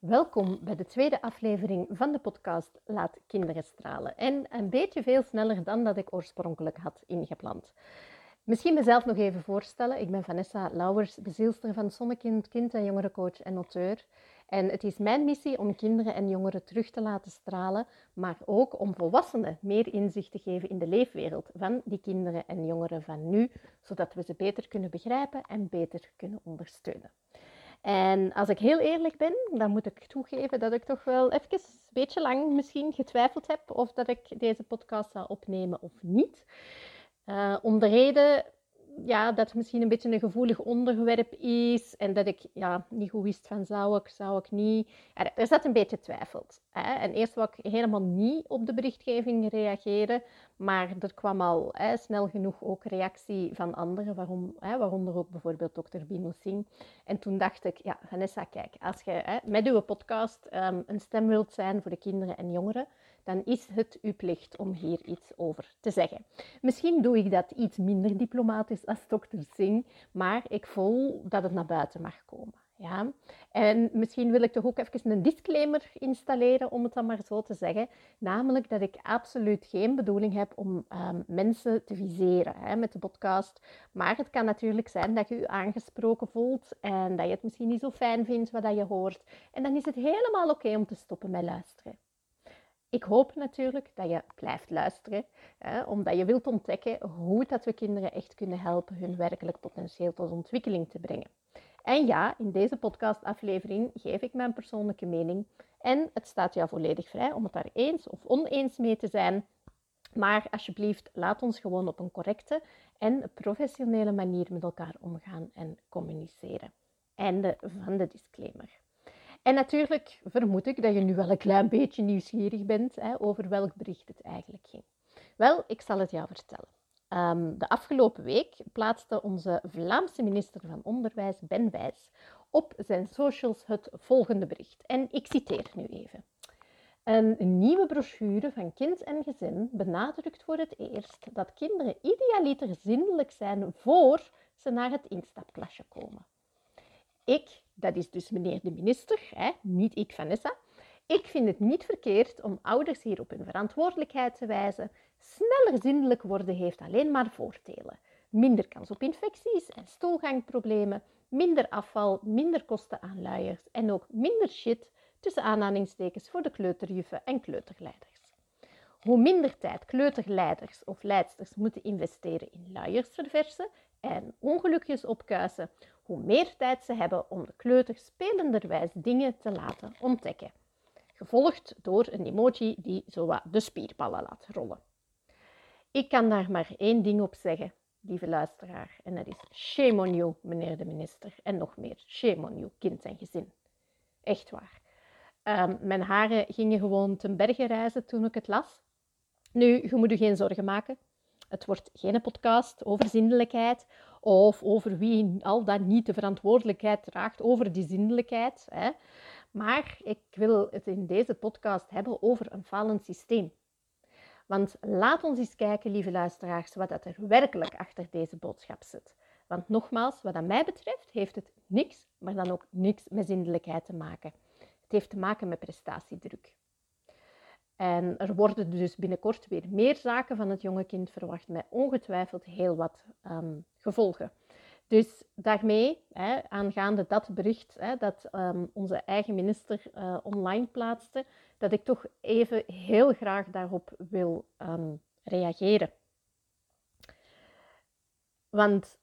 Welkom bij de tweede aflevering van de podcast Laat Kinderen Stralen. En een beetje veel sneller dan dat ik oorspronkelijk had ingepland. Misschien mezelf nog even voorstellen. Ik ben Vanessa Lauwers, bezielster van Zonnekind, kind- en jongerencoach en auteur. En het is mijn missie om kinderen en jongeren terug te laten stralen, maar ook om volwassenen meer inzicht te geven in de leefwereld van die kinderen en jongeren van nu, zodat we ze beter kunnen begrijpen en beter kunnen ondersteunen. En als ik heel eerlijk ben, dan moet ik toegeven dat ik toch wel even een beetje lang misschien getwijfeld heb of dat ik deze podcast zou opnemen of niet. Uh, om de reden ja, dat het misschien een beetje een gevoelig onderwerp is en dat ik ja, niet goed wist van zou ik, zou ik niet. er zat een beetje twijfel. Hè. En eerst wou ik helemaal niet op de berichtgeving reageren, maar er kwam al hè, snel genoeg ook reactie van anderen, waarom, hè, waaronder ook bijvoorbeeld dokter Bino Singh. En toen dacht ik, ja Vanessa, kijk, als je hè, met uw podcast um, een stem wilt zijn voor de kinderen en jongeren, dan is het uw plicht om hier iets over te zeggen. Misschien doe ik dat iets minder diplomatisch als dokter Singh, maar ik voel dat het naar buiten mag komen. Ja? En misschien wil ik toch ook even een disclaimer installeren, om het dan maar zo te zeggen. Namelijk dat ik absoluut geen bedoeling heb om um, mensen te viseren hè, met de podcast. Maar het kan natuurlijk zijn dat je je aangesproken voelt en dat je het misschien niet zo fijn vindt wat je hoort. En dan is het helemaal oké om te stoppen met luisteren. Ik hoop natuurlijk dat je blijft luisteren, hè, omdat je wilt ontdekken hoe dat we kinderen echt kunnen helpen hun werkelijk potentieel tot ontwikkeling te brengen. En ja, in deze podcastaflevering geef ik mijn persoonlijke mening en het staat jou volledig vrij om het daar eens of oneens mee te zijn. Maar alsjeblieft, laat ons gewoon op een correcte en professionele manier met elkaar omgaan en communiceren. Einde van de disclaimer. En natuurlijk vermoed ik dat je nu wel een klein beetje nieuwsgierig bent hè, over welk bericht het eigenlijk ging. Wel, ik zal het jou vertellen. Um, de afgelopen week plaatste onze Vlaamse minister van Onderwijs, Ben Wijs, op zijn socials het volgende bericht. En ik citeer nu even. Een nieuwe brochure van Kind en Gezin benadrukt voor het eerst dat kinderen idealiter zindelijk zijn voor ze naar het instapklasje komen. Ik, dat is dus meneer de minister, hè, niet ik Vanessa, ik vind het niet verkeerd om ouders hier op hun verantwoordelijkheid te wijzen. Sneller zindelijk worden heeft alleen maar voordelen. Minder kans op infecties en stoelgangproblemen, minder afval, minder kosten aan luiers en ook minder shit tussen aanhalingstekens voor de kleuterjuffen en kleuterleiders. Hoe minder tijd kleuterleiders of leidsters moeten investeren in luiers verversen en ongelukjes opkuisen, hoe meer tijd ze hebben om de kleuter spelenderwijs dingen te laten ontdekken. Gevolgd door een emoji die zowat de spierballen laat rollen. Ik kan daar maar één ding op zeggen, lieve luisteraar, en dat is shame on you, meneer de minister. En nog meer, shame on you, kind en gezin. Echt waar. Um, mijn haren gingen gewoon ten berge reizen toen ik het las. Nu, je moet je geen zorgen maken. Het wordt geen podcast over zindelijkheid of over wie al dan niet de verantwoordelijkheid draagt over die zindelijkheid. Hè. Maar ik wil het in deze podcast hebben over een falend systeem. Want laat ons eens kijken, lieve luisteraars, wat er werkelijk achter deze boodschap zit. Want nogmaals, wat mij betreft, heeft het niks, maar dan ook niks met zindelijkheid te maken. Het heeft te maken met prestatiedruk. En er worden dus binnenkort weer meer zaken van het jonge kind verwacht, met ongetwijfeld heel wat um, gevolgen. Dus daarmee, hè, aangaande dat bericht hè, dat um, onze eigen minister uh, online plaatste, dat ik toch even heel graag daarop wil um, reageren. Want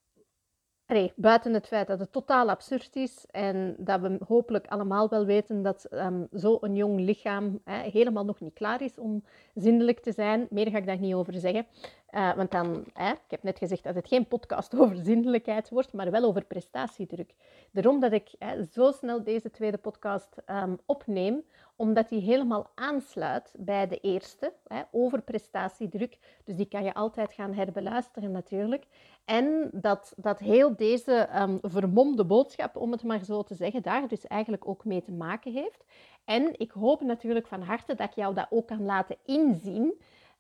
Buiten het feit dat het totaal absurd is en dat we hopelijk allemaal wel weten dat um, zo'n jong lichaam hè, helemaal nog niet klaar is om zindelijk te zijn. Meer ga ik daar niet over zeggen. Uh, want dan, hè, ik heb net gezegd dat het geen podcast over zindelijkheid wordt, maar wel over prestatiedruk. Daarom dat ik hè, zo snel deze tweede podcast um, opneem, omdat die helemaal aansluit bij de eerste, hè, over prestatiedruk. Dus die kan je altijd gaan herbeluisteren natuurlijk. En dat, dat heel deze um, vermomde boodschap, om het maar zo te zeggen, daar dus eigenlijk ook mee te maken heeft. En ik hoop natuurlijk van harte dat ik jou dat ook kan laten inzien.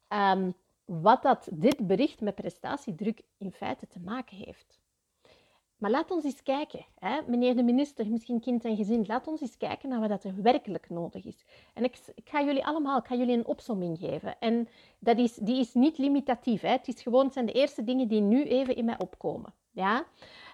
Um, wat dat dit bericht met prestatiedruk in feite te maken heeft. Maar laat ons eens kijken, hè? meneer de minister, misschien kind en gezin, laat ons eens kijken naar wat er werkelijk nodig is. En ik, ik, ga jullie allemaal, ik ga jullie een opsomming geven. En dat is, die is niet limitatief. Hè? Het, is gewoon, zijn de eerste dingen die nu even in mij opkomen. Ja?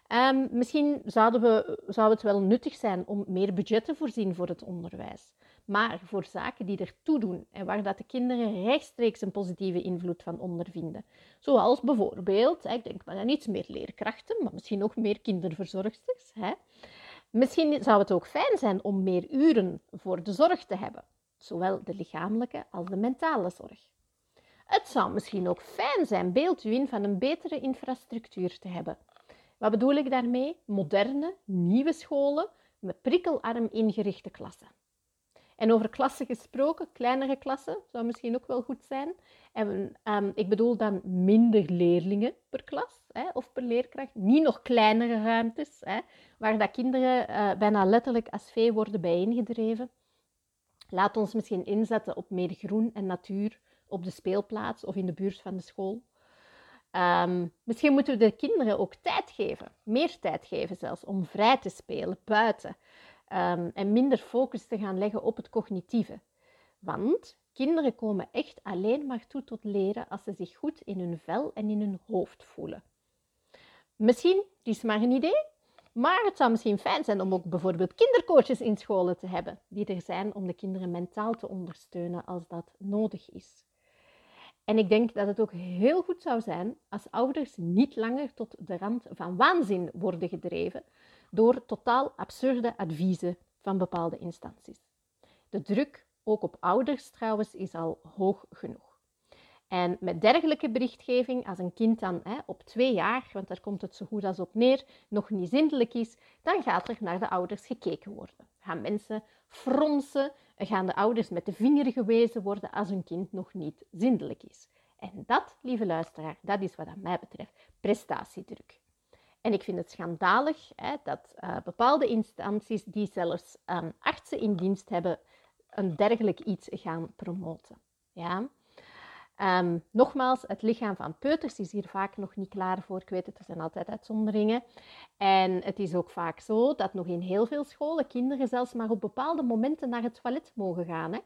Um, misschien zouden we, zou het wel nuttig zijn om meer budget te voorzien voor het onderwijs. Maar voor zaken die ertoe doen en waar dat de kinderen rechtstreeks een positieve invloed van ondervinden. Zoals bijvoorbeeld, ik denk maar aan iets meer leerkrachten, maar misschien ook meer kinderverzorgsters. Hè. Misschien zou het ook fijn zijn om meer uren voor de zorg te hebben, zowel de lichamelijke als de mentale zorg. Het zou misschien ook fijn zijn, beeld u in, van een betere infrastructuur te hebben. Wat bedoel ik daarmee? Moderne, nieuwe scholen met prikkelarm ingerichte klassen. En over klassen gesproken, kleinere klassen zou misschien ook wel goed zijn. En, um, ik bedoel dan minder leerlingen per klas hè, of per leerkracht. Niet nog kleinere ruimtes, hè, waar dat kinderen uh, bijna letterlijk als vee worden bijeengedreven. Laat ons misschien inzetten op meer groen en natuur op de speelplaats of in de buurt van de school. Um, misschien moeten we de kinderen ook tijd geven, meer tijd geven zelfs, om vrij te spelen buiten. Um, en minder focus te gaan leggen op het cognitieve. Want kinderen komen echt alleen maar toe tot leren als ze zich goed in hun vel en in hun hoofd voelen. Misschien, het is maar een idee, maar het zou misschien fijn zijn om ook bijvoorbeeld kindercoaches in scholen te hebben, die er zijn om de kinderen mentaal te ondersteunen als dat nodig is. En ik denk dat het ook heel goed zou zijn als ouders niet langer tot de rand van waanzin worden gedreven door totaal absurde adviezen van bepaalde instanties. De druk, ook op ouders trouwens, is al hoog genoeg. En met dergelijke berichtgeving, als een kind dan hè, op twee jaar, want daar komt het zo goed als op neer, nog niet zindelijk is, dan gaat er naar de ouders gekeken worden. Gaan mensen fronsen, gaan de ouders met de vinger gewezen worden als hun kind nog niet zindelijk is. En dat, lieve luisteraar, dat is wat aan mij betreft prestatiedruk. En ik vind het schandalig hè, dat uh, bepaalde instanties die zelfs um, artsen in dienst hebben, een dergelijk iets gaan promoten. Ja? Um, nogmaals, het lichaam van peuters is hier vaak nog niet klaar voor. Ik weet het, er zijn altijd uitzonderingen. En het is ook vaak zo dat nog in heel veel scholen kinderen zelfs maar op bepaalde momenten naar het toilet mogen gaan. Hè?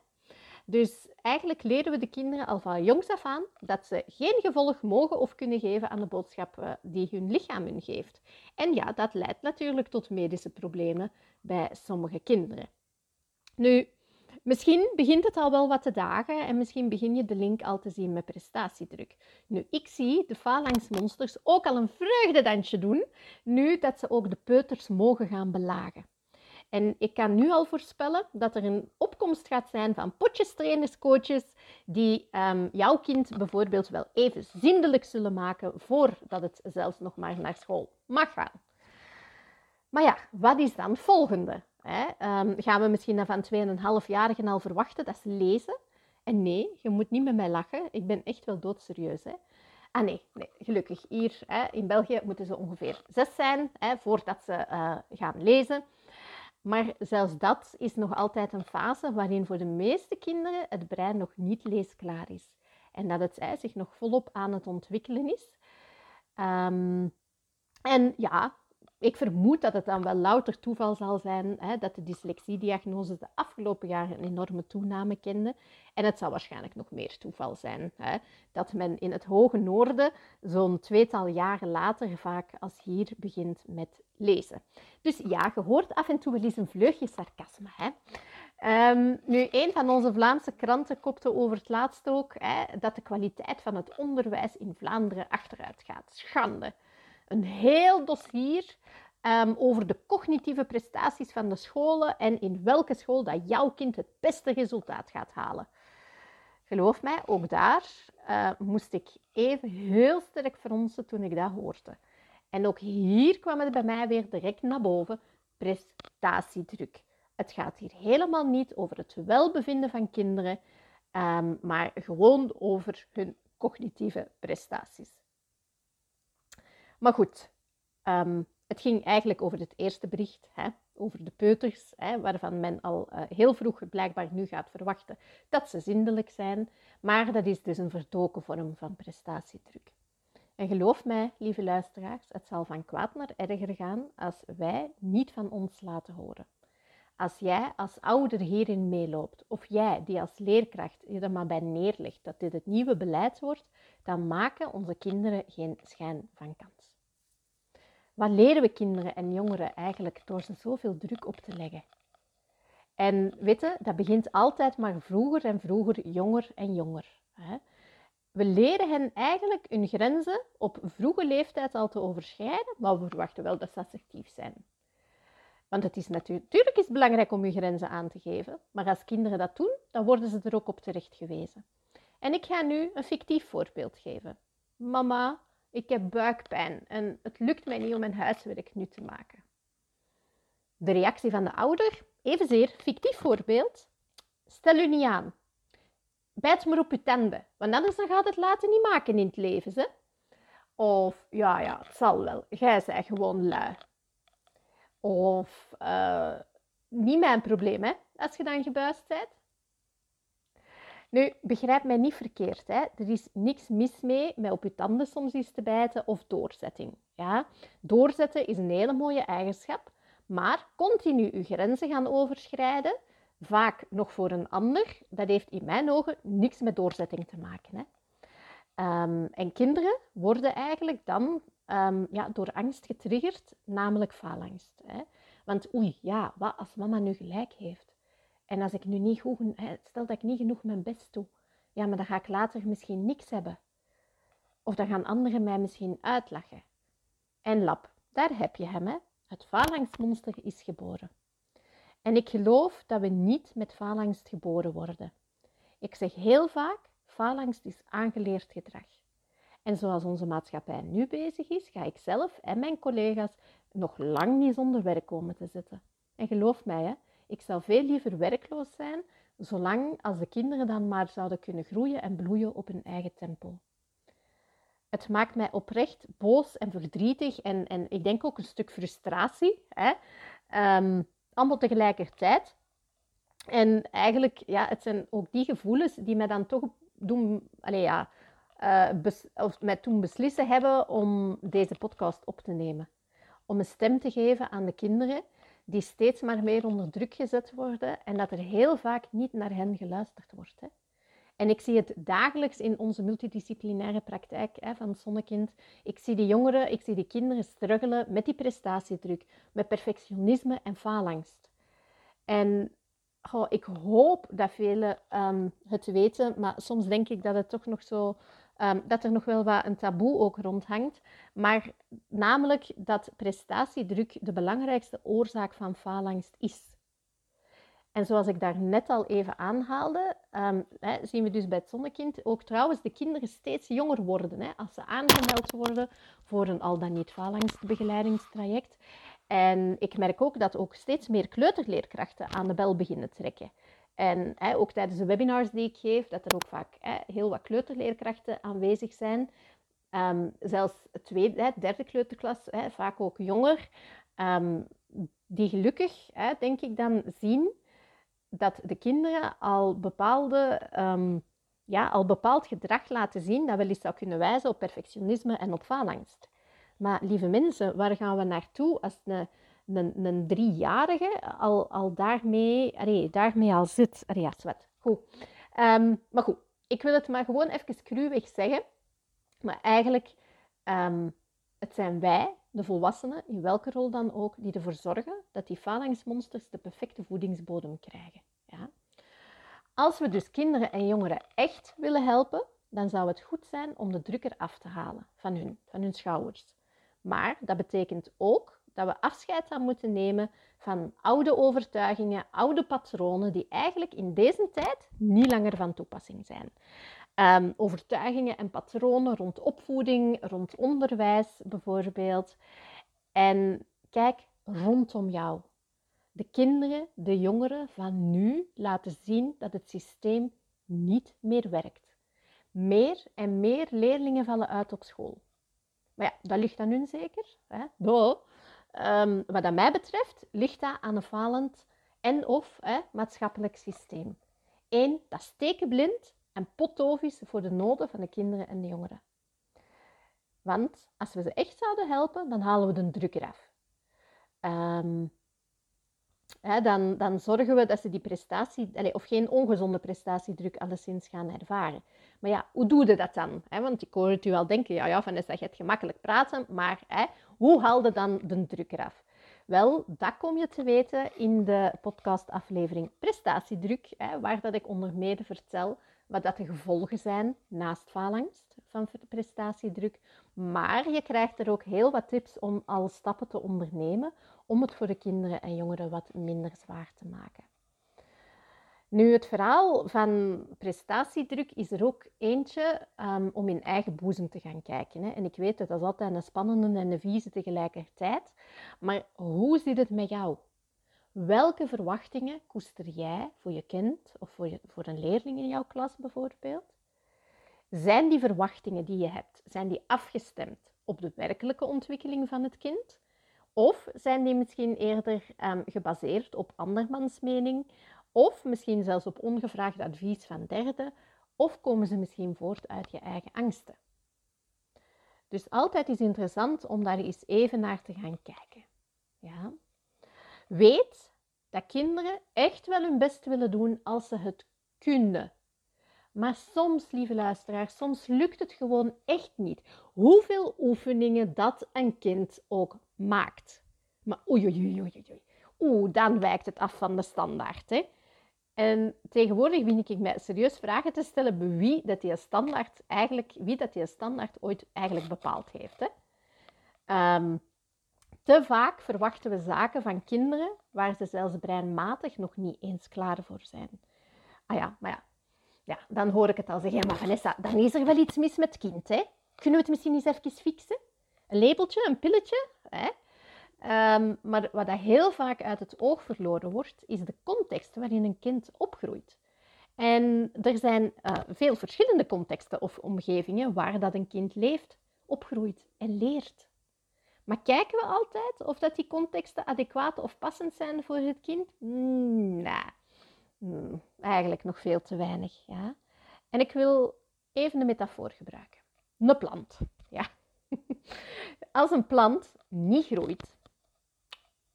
Dus eigenlijk leren we de kinderen al van jongs af aan dat ze geen gevolg mogen of kunnen geven aan de boodschap eh, die hun lichaam hun geeft. En ja, dat leidt natuurlijk tot medische problemen bij sommige kinderen. Nu, misschien begint het al wel wat te dagen en misschien begin je de link al te zien met prestatiedruk. Nu, ik zie de phalanxmonsters ook al een vreugdedansje doen, nu dat ze ook de peuters mogen gaan belagen. En ik kan nu al voorspellen dat er een opkomst gaat zijn van potjestrainers, coaches, die um, jouw kind bijvoorbeeld wel even zindelijk zullen maken voordat het zelfs nog maar naar school mag gaan. Maar ja, wat is dan volgende? Hè? Um, gaan we misschien van 2,5-jarigen al verwachten dat ze lezen? En nee, je moet niet met mij lachen. Ik ben echt wel doodserieus. Hè? Ah nee, nee gelukkig. Hier hè, in België moeten ze ongeveer zes zijn hè, voordat ze uh, gaan lezen. Maar zelfs dat is nog altijd een fase waarin voor de meeste kinderen het brein nog niet leesklaar is. En dat het zich nog volop aan het ontwikkelen is. Um, en ja, ik vermoed dat het dan wel louter toeval zal zijn hè, dat de dyslexiediagnose de afgelopen jaren een enorme toename kende. En het zal waarschijnlijk nog meer toeval zijn hè, dat men in het hoge noorden zo'n tweetal jaren later vaak als hier begint met lezen. Dus ja, je hoort af en toe wel eens een vleugje sarcasme. Hè. Um, nu, een van onze Vlaamse kranten kopte over het laatst ook hè, dat de kwaliteit van het onderwijs in Vlaanderen achteruit gaat. Schande een heel dossier um, over de cognitieve prestaties van de scholen en in welke school dat jouw kind het beste resultaat gaat halen. Geloof mij, ook daar uh, moest ik even heel sterk fronsen toen ik dat hoorde. En ook hier kwam het bij mij weer direct naar boven: prestatiedruk. Het gaat hier helemaal niet over het welbevinden van kinderen, um, maar gewoon over hun cognitieve prestaties. Maar goed, um, het ging eigenlijk over het eerste bericht, hè, over de peuters, hè, waarvan men al uh, heel vroeg blijkbaar nu gaat verwachten dat ze zindelijk zijn. Maar dat is dus een verdoken vorm van prestatiedruk. En geloof mij, lieve luisteraars, het zal van kwaad naar erger gaan als wij niet van ons laten horen. Als jij als ouder hierin meeloopt, of jij die als leerkracht je er maar bij neerlegt dat dit het nieuwe beleid wordt, dan maken onze kinderen geen schijn van kans. Wat leren we kinderen en jongeren eigenlijk door ze zoveel druk op te leggen? En weten, dat begint altijd maar vroeger en vroeger, jonger en jonger. We leren hen eigenlijk hun grenzen op vroege leeftijd al te overschrijden, maar we verwachten wel dat ze assertief zijn. Want het is natuurlijk, is belangrijk om je grenzen aan te geven, maar als kinderen dat doen, dan worden ze er ook op terecht gewezen. En ik ga nu een fictief voorbeeld geven. Mama, ik heb buikpijn en het lukt mij niet om mijn huiswerk nu te maken. De reactie van de ouder, evenzeer fictief voorbeeld. Stel u niet aan. Bijt maar op uw tanden, want anders dan gaat het later niet maken in het leven. Hè? Of, ja, ja, het zal wel. Jij bent gewoon lui. Of, uh, niet mijn probleem, hè, als je dan gebuist bent. Nu, begrijp mij niet verkeerd. Hè. Er is niks mis mee met op je tanden soms eens te bijten of doorzetting. Ja? Doorzetten is een hele mooie eigenschap, maar continu je grenzen gaan overschrijden, vaak nog voor een ander, dat heeft in mijn ogen niks met doorzetting te maken. Hè. Um, en kinderen worden eigenlijk dan um, ja, door angst getriggerd, namelijk faalangst. Hè. Want oei, ja, wat als mama nu gelijk heeft? En als ik nu niet goed, stel dat ik niet genoeg mijn best doe, ja, maar dan ga ik later misschien niks hebben. Of dan gaan anderen mij misschien uitlachen. En lap, daar heb je hem, hè. Het faalangstmonster is geboren. En ik geloof dat we niet met faalangst geboren worden. Ik zeg heel vaak, faalangst is aangeleerd gedrag. En zoals onze maatschappij nu bezig is, ga ik zelf en mijn collega's nog lang niet zonder werk komen te zitten. En geloof mij, hè, ik zou veel liever werkloos zijn, zolang als de kinderen dan maar zouden kunnen groeien en bloeien op hun eigen tempo. Het maakt mij oprecht boos en verdrietig en, en ik denk ook een stuk frustratie. Hè? Um, allemaal tegelijkertijd. En eigenlijk, ja, het zijn ook die gevoelens die mij dan toch doen, allez, ja, uh, of toen beslissen hebben om deze podcast op te nemen. Om een stem te geven aan de kinderen die steeds maar meer onder druk gezet worden en dat er heel vaak niet naar hen geluisterd wordt. Hè. En ik zie het dagelijks in onze multidisciplinaire praktijk hè, van Zonnekind. Ik zie de jongeren, ik zie de kinderen struggelen met die prestatiedruk, met perfectionisme en faalangst. En ik hoop dat velen um, het weten, maar soms denk ik dat het toch nog zo um, dat er nog wel wat een taboe ook rondhangt. Maar namelijk dat prestatiedruk de belangrijkste oorzaak van faalangst is. En zoals ik daar net al even aanhaalde, um, hè, zien we dus bij het zonnekind ook trouwens de kinderen steeds jonger worden. Hè, als ze aangemeld worden voor een al dan niet faalangstbegeleidingstraject. En ik merk ook dat ook steeds meer kleuterleerkrachten aan de bel beginnen trekken. En hè, ook tijdens de webinars die ik geef, dat er ook vaak hè, heel wat kleuterleerkrachten aanwezig zijn. Um, zelfs tweede, hè, derde kleuterklas, vaak ook jonger, um, die gelukkig, denk ik, dan zien dat de kinderen al, bepaalde, um, ja, al bepaald gedrag laten zien dat wel eens zou kunnen wijzen op perfectionisme en op faalangst. Maar lieve mensen, waar gaan we naartoe als een een, driejarige al, al daarmee, allee, daarmee al zit. Allee, ja, zwet. Goed. Um, maar goed, ik wil het maar gewoon even cruwig zeggen. Maar eigenlijk, um, het zijn wij, de volwassenen, in welke rol dan ook, die ervoor zorgen dat die phalanxmonsters de perfecte voedingsbodem krijgen. Ja? Als we dus kinderen en jongeren echt willen helpen, dan zou het goed zijn om de druk eraf te halen van hun, van hun schouders. Maar dat betekent ook dat we afscheid aan moeten nemen van oude overtuigingen, oude patronen die eigenlijk in deze tijd niet langer van toepassing zijn. Um, overtuigingen en patronen rond opvoeding, rond onderwijs bijvoorbeeld. En kijk rondom jou. De kinderen, de jongeren van nu laten zien dat het systeem niet meer werkt. Meer en meer leerlingen vallen uit op school. Maar ja, dat ligt aan hun zeker. Hè? Um, wat dat mij betreft ligt dat aan een falend en of hè, maatschappelijk systeem. Eén, dat stekenblind en potdoof is voor de noden van de kinderen en de jongeren. Want als we ze echt zouden helpen, dan halen we de druk eraf. Um, dan, dan, zorgen we dat ze die prestatie, of geen ongezonde prestatiedruk alleszins gaan ervaren. Maar ja, hoe doe je dat dan? want ik hoor het u al denken, ja, ja Vanessa, je hebt gemakkelijk praten, maar hoe haal je dan de druk eraf? Wel, dat kom je te weten in de podcastaflevering Prestatiedruk, waar dat ik onder meer vertel wat dat de gevolgen zijn naast faalangst van prestatiedruk. Maar je krijgt er ook heel wat tips om al stappen te ondernemen om het voor de kinderen en jongeren wat minder zwaar te maken. Nu, het verhaal van prestatiedruk is er ook eentje um, om in eigen boezem te gaan kijken. Hè. En ik weet dat dat altijd een spannende en een vieze tegelijkertijd. Maar hoe zit het met jou? Welke verwachtingen koester jij voor je kind of voor, je, voor een leerling in jouw klas bijvoorbeeld? Zijn die verwachtingen die je hebt, zijn die afgestemd op de werkelijke ontwikkeling van het kind? Of zijn die misschien eerder um, gebaseerd op andermans mening? Of misschien zelfs op ongevraagd advies van derden? Of komen ze misschien voort uit je eigen angsten? Dus altijd is interessant om daar eens even naar te gaan kijken. Ja? Weet dat kinderen echt wel hun best willen doen als ze het kunnen. Maar soms, lieve luisteraars, soms lukt het gewoon echt niet. Hoeveel oefeningen dat een kind ook maakt. Maar oei, oei, oei, oei, Oeh, dan wijkt het af van de standaard. Hè? En tegenwoordig begin ik mij serieus vragen te stellen bij wie dat die standaard eigenlijk, wie dat die standaard ooit eigenlijk bepaald heeft. Hè? Um, te vaak verwachten we zaken van kinderen waar ze zelfs breinmatig nog niet eens klaar voor zijn. Ah ja, maar ja, ja dan hoor ik het al zeggen. Maar Vanessa, dan is er wel iets mis met het kind. Hè? Kunnen we het misschien eens even fixen? Een labeltje, een pilletje? Hè? Ehm, maar wat dat heel vaak uit het oog verloren wordt, is de context waarin een kind opgroeit. En er zijn uh, veel verschillende contexten of omgevingen waar dat een kind leeft, opgroeit en leert. Maar kijken we altijd of dat die contexten adequaat of passend zijn voor het kind? Mm, mm, eigenlijk nog veel te weinig. Ja? En ik wil even een metafoor gebruiken. Een plant. Als een plant niet groeit,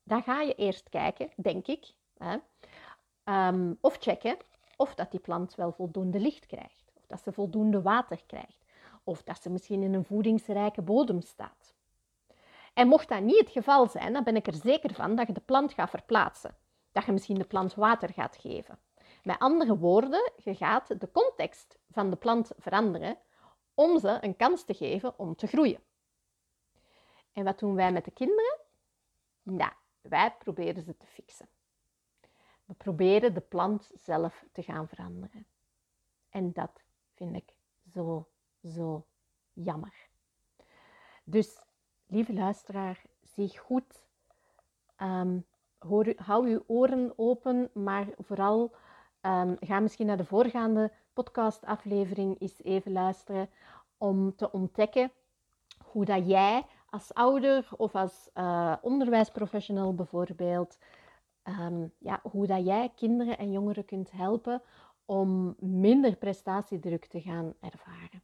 dan ga je eerst kijken, denk ik, hè, um, of checken of dat die plant wel voldoende licht krijgt, of dat ze voldoende water krijgt, of dat ze misschien in een voedingsrijke bodem staat. En mocht dat niet het geval zijn, dan ben ik er zeker van dat je de plant gaat verplaatsen. Dat je misschien de plant water gaat geven. Met andere woorden, je gaat de context van de plant veranderen om ze een kans te geven om te groeien. En wat doen wij met de kinderen? Nou, wij proberen ze te fixen. We proberen de plant zelf te gaan veranderen. En dat vind ik zo, zo jammer. Dus lieve luisteraar, zie goed. Hoor, hou uw oren open, maar vooral um, ga misschien naar de voorgaande podcastaflevering eens even luisteren om te ontdekken hoe dat jij als ouder of als uh, onderwijsprofessional bijvoorbeeld, um, ja, hoe dat jij kinderen en jongeren kunt helpen om minder prestatiedruk te gaan ervaren.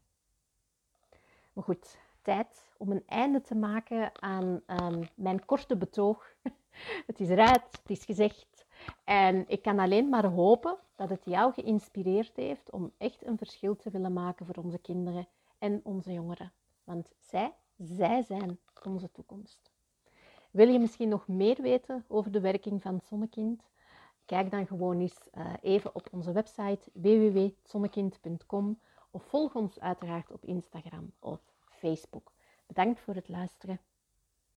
Maar goed, tijd om een einde te maken aan um, mijn korte betoog. het is eruit, het is gezegd. En ik kan alleen maar hopen dat het jou geïnspireerd heeft om echt een verschil te willen maken voor onze kinderen en onze jongeren. Want zij, zij zijn onze toekomst. Wil je misschien nog meer weten over de werking van Zonnekind? Kijk dan gewoon eens uh, even op onze website www.zonnekind.com of volg ons uiteraard op Instagram of Facebook. Bedankt voor het luisteren.